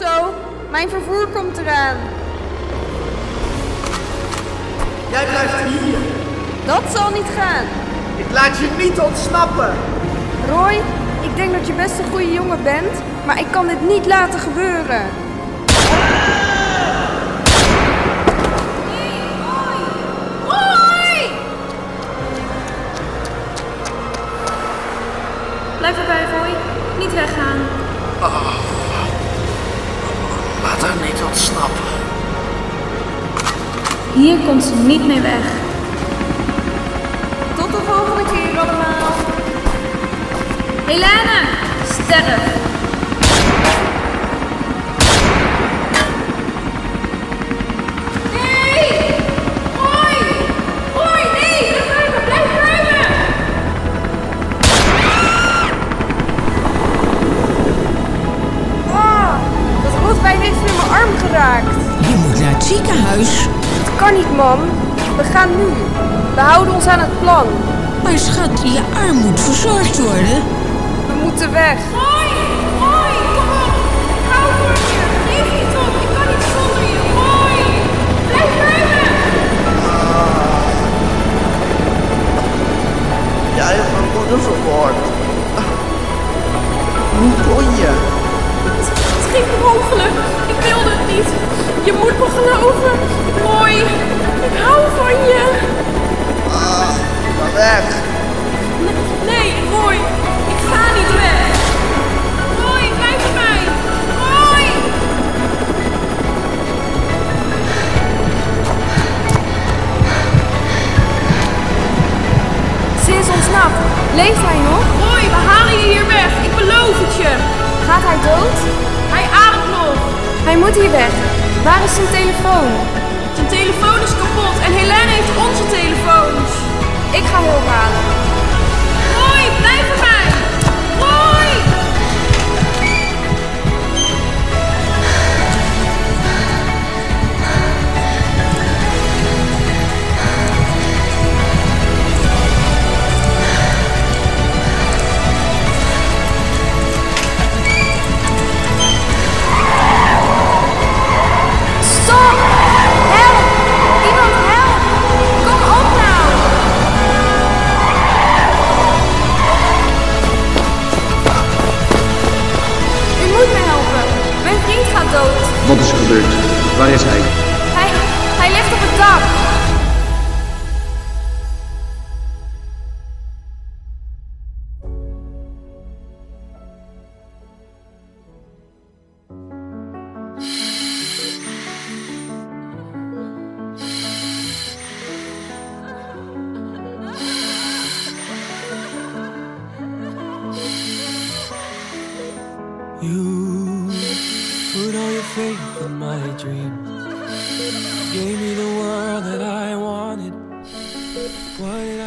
zo. Mijn vervoer komt eraan. Jij blijft hier. Dat zal niet gaan. Ik laat je niet ontsnappen. Roy, ik denk dat je best een goede jongen bent, maar ik kan dit niet laten gebeuren. Blijf erbij, Roy. Niet weggaan. Niet ontsnappen. Hier komt ze niet mee weg. Tot de volgende keer allemaal. Helene, sterf. We houden ons aan het plan. Maar schat, je arm moet verzorgd worden. We moeten weg. Roy! Roy, kom op! Ik hou voor je! Geef niet op! Ik kan niet zonder je! Roy! Blijf ruimen! Jij hebt mijn moeder vermoord. Hoe kon je? Het ging per ongeluk. Ik wilde het niet. Je moet me geloven. Roy, ik hou van je. Telefoon? Zijn telefoon is kapot en Helene heeft onze telefoons. Ik ga hulp halen.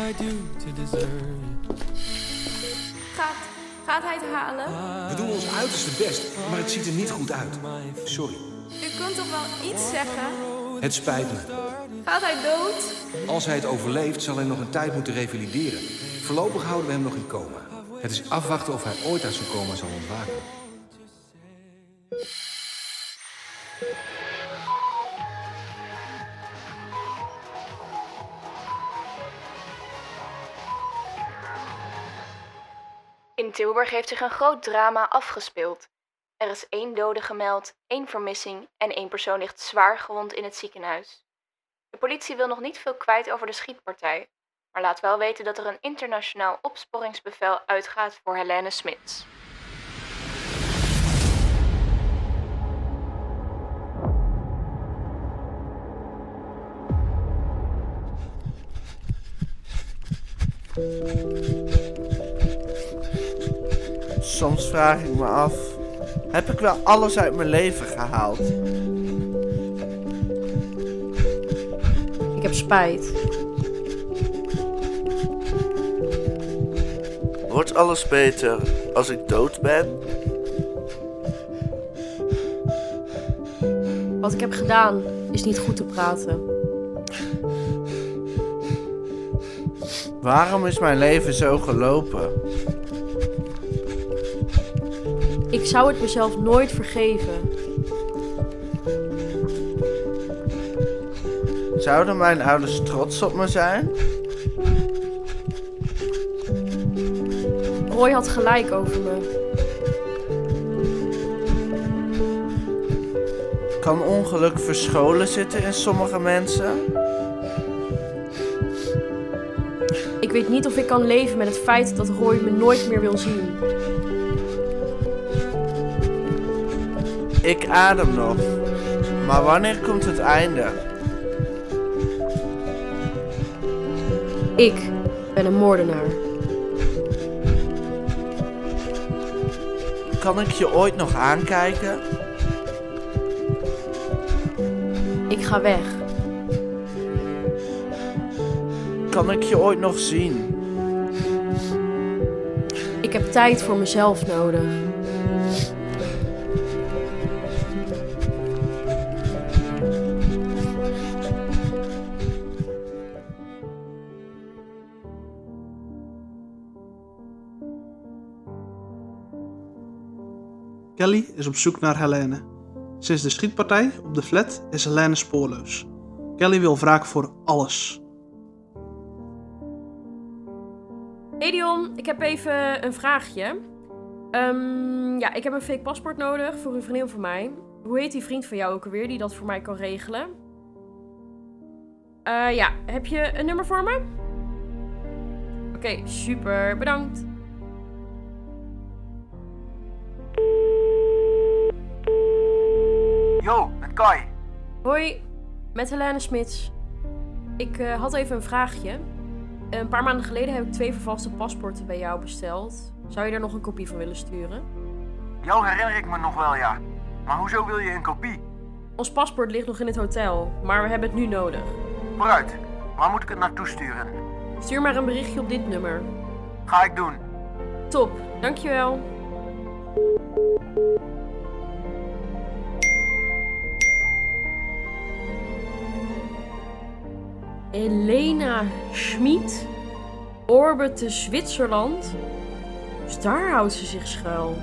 I do to deserve you? Gaat, gaat hij het halen? We doen ons uiterste best, maar het ziet er niet goed uit. Sorry. U kunt toch wel iets zeggen? Het spijt me. Gaat hij dood? Als hij het overleeft, zal hij nog een tijd moeten revalideren. Voorlopig houden we hem nog in coma. Het is afwachten of hij ooit uit zijn coma zal ontwaken. In Tilburg heeft zich een groot drama afgespeeld. Er is één dode gemeld, één vermissing en één persoon ligt zwaar gewond in het ziekenhuis. De politie wil nog niet veel kwijt over de schietpartij, maar laat wel weten dat er een internationaal opsporingsbevel uitgaat voor Helene Smits. Soms vraag ik me af, heb ik wel alles uit mijn leven gehaald? Ik heb spijt. Wordt alles beter als ik dood ben? Wat ik heb gedaan is niet goed te praten. Waarom is mijn leven zo gelopen? zou het mezelf nooit vergeven. Zouden mijn ouders trots op me zijn? Roy had gelijk over me. Kan ongeluk verscholen zitten in sommige mensen? Ik weet niet of ik kan leven met het feit dat Roy me nooit meer wil zien. Ik adem nog. Maar wanneer komt het einde? Ik ben een moordenaar. Kan ik je ooit nog aankijken? Ik ga weg. Kan ik je ooit nog zien? Ik heb tijd voor mezelf nodig. Kelly is op zoek naar Helene. Sinds de schietpartij op de flat is Helene spoorloos. Kelly wil wraak voor alles. Hey Dion, ik heb even een vraagje. Ehm, ja, ik heb een fake paspoort nodig voor een vriendin van mij. Hoe heet die vriend van jou ook alweer die dat voor mij kan regelen? Eh, ja, heb je een nummer voor me? Oké, super, bedankt. Yo, met Kai. Hoi, met Helene Smits. Ik eh, had even een vraagje. Een paar maanden geleden heb ik twee vervalste paspoorten bij jou besteld. Zou je daar nog een kopie van willen sturen? Jou herinner ik me nog wel, ja. Maar hoezo wil je een kopie? Ons paspoort ligt nog in het hotel, maar we hebben het nu nodig. Vooruit. Waar moet ik het naartoe sturen? Stuur maar een berichtje op dit nummer. Ga ik doen. Top, dankjewel. Elena Schmid, Orbite Zwitserland. Dus daar houdt ze zich schuil.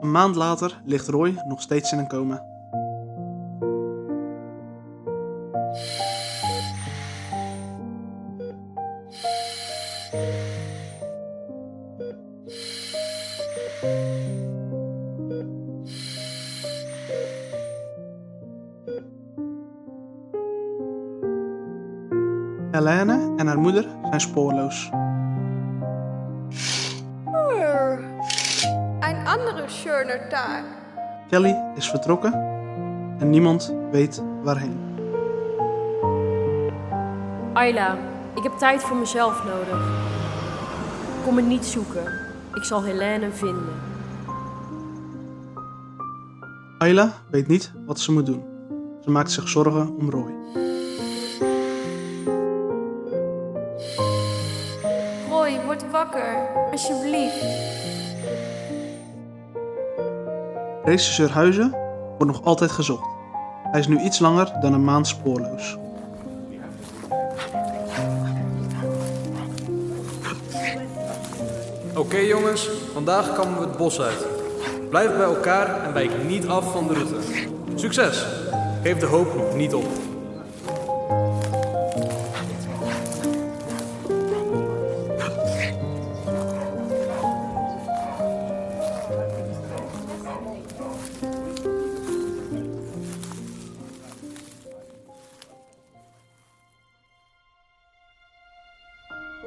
Een maand later ligt Roy nog steeds in een coma. En haar moeder zijn spoorloos. Andere schöner Tag. Kelly is vertrokken en niemand weet waarheen. Ayla, ik heb tijd voor mezelf nodig. Kom me niet zoeken. Ik zal Helene vinden. Ayla weet niet wat ze moet doen. Ze maakt zich zorgen om Roy. Roy, word wakker. Alsjeblieft. Regisseur Huizen wordt nog altijd gezocht. Hij is nu iets langer dan een maand spoorloos. Oké jongens, vandaag komen we het bos uit. Blijf bij elkaar en wijk niet af van de route. Succes! Geef de hoop niet op.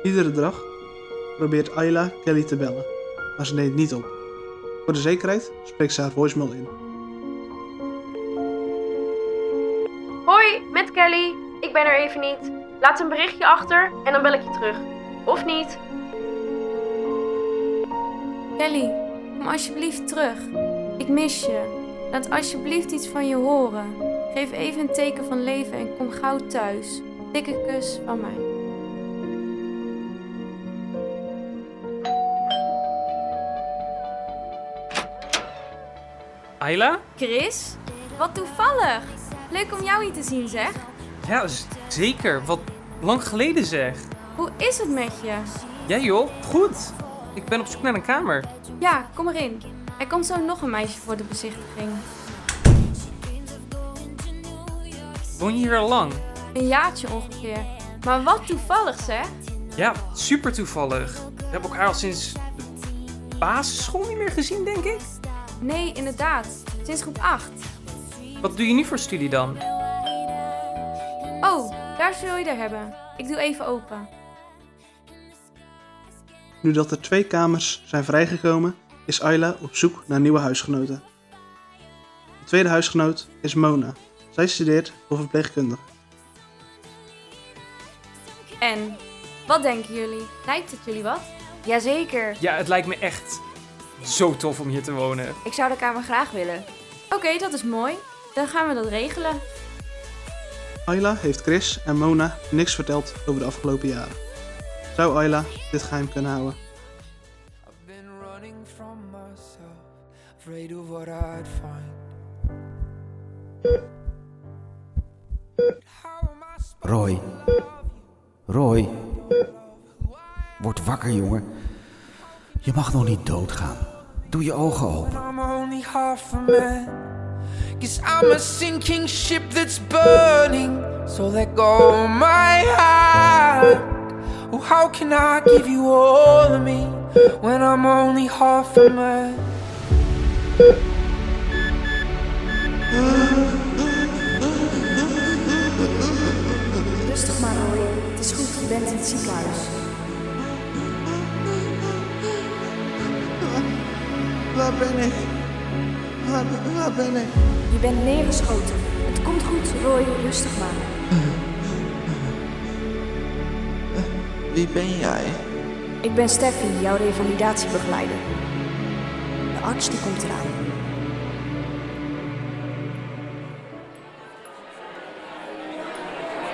Iedere dag probeert Ayla Kelly te bellen, maar ze neemt niet op. Voor de zekerheid spreekt ze haar voicemail in. Hoi, met Kelly. Ik ben er even niet. Laat een berichtje achter en dan bel ik je terug. Of niet. Kelly, kom alsjeblieft terug. Ik mis je. Laat alsjeblieft iets van je horen. Geef even een teken van leven en kom gauw thuis. Dikke kus van mij. Ayla? Chris, wat toevallig. Leuk om jou hier te zien, zeg. Ja, zeker. Wat lang geleden zeg. Hoe is het met je? Ja joh, goed. Ik ben op zoek naar een kamer. Ja, kom erin. Er komt zo nog een meisje voor de bezichtiging. Woon je hier al lang? Een jaartje ongeveer. Maar wat toevallig, zeg. Ja, super toevallig. We hebben elkaar al sinds de basisschool niet meer gezien, denk ik. Nee, inderdaad. Sinds groep 8. Wat doe je nu voor studie dan? Oh, daar zul je er hebben. Ik doe even open. Nu dat er twee kamers zijn vrijgekomen, is Ayla op zoek naar nieuwe huisgenoten. De tweede huisgenoot is Mona. Zij studeert voor verpleegkundige. En, wat denken jullie? Lijkt het jullie wat? Jazeker. Ja, het lijkt me echt zo tof om hier te wonen. Ik zou de kamer graag willen. Oké, dat is mooi. Dan gaan we dat regelen. Ayla heeft Chris en Mona niks verteld over de afgelopen jaren. Zou Ayla dit geheim kunnen houden? afraid of what I'd find. Roy. Roy. Word wakker, jongen. Je mag nog niet doodgaan. Doe je ogen open. I'm only half a man. Cause I'm a sinking ship that's burning. So let go of my heart. Oh, how can I give you all of me when I'm only half a man? Rustig maar, Roy. Het is goed, je bent in het ziekenhuis. Waar ben ik? Waar, waar ben ik? Je bent neergeschoten. Het komt goed, Roy. Rustig maar. Wie ben jij? Ik ben Steffi, jouw revalidatiebegeleider. De arts die komt eraan.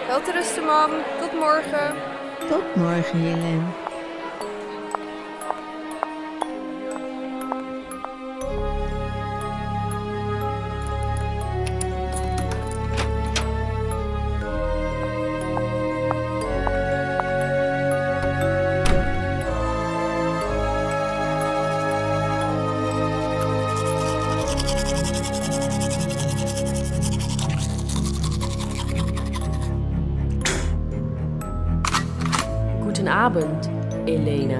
Welterusten, mam. Tot morgen. Tot morgen, Helene. Goedenavond, Elena.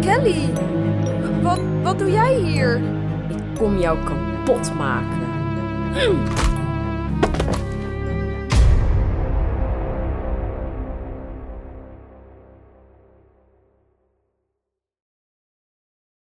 Kelly, wat, wat doe jij hier? Ik kom jou kapot maken.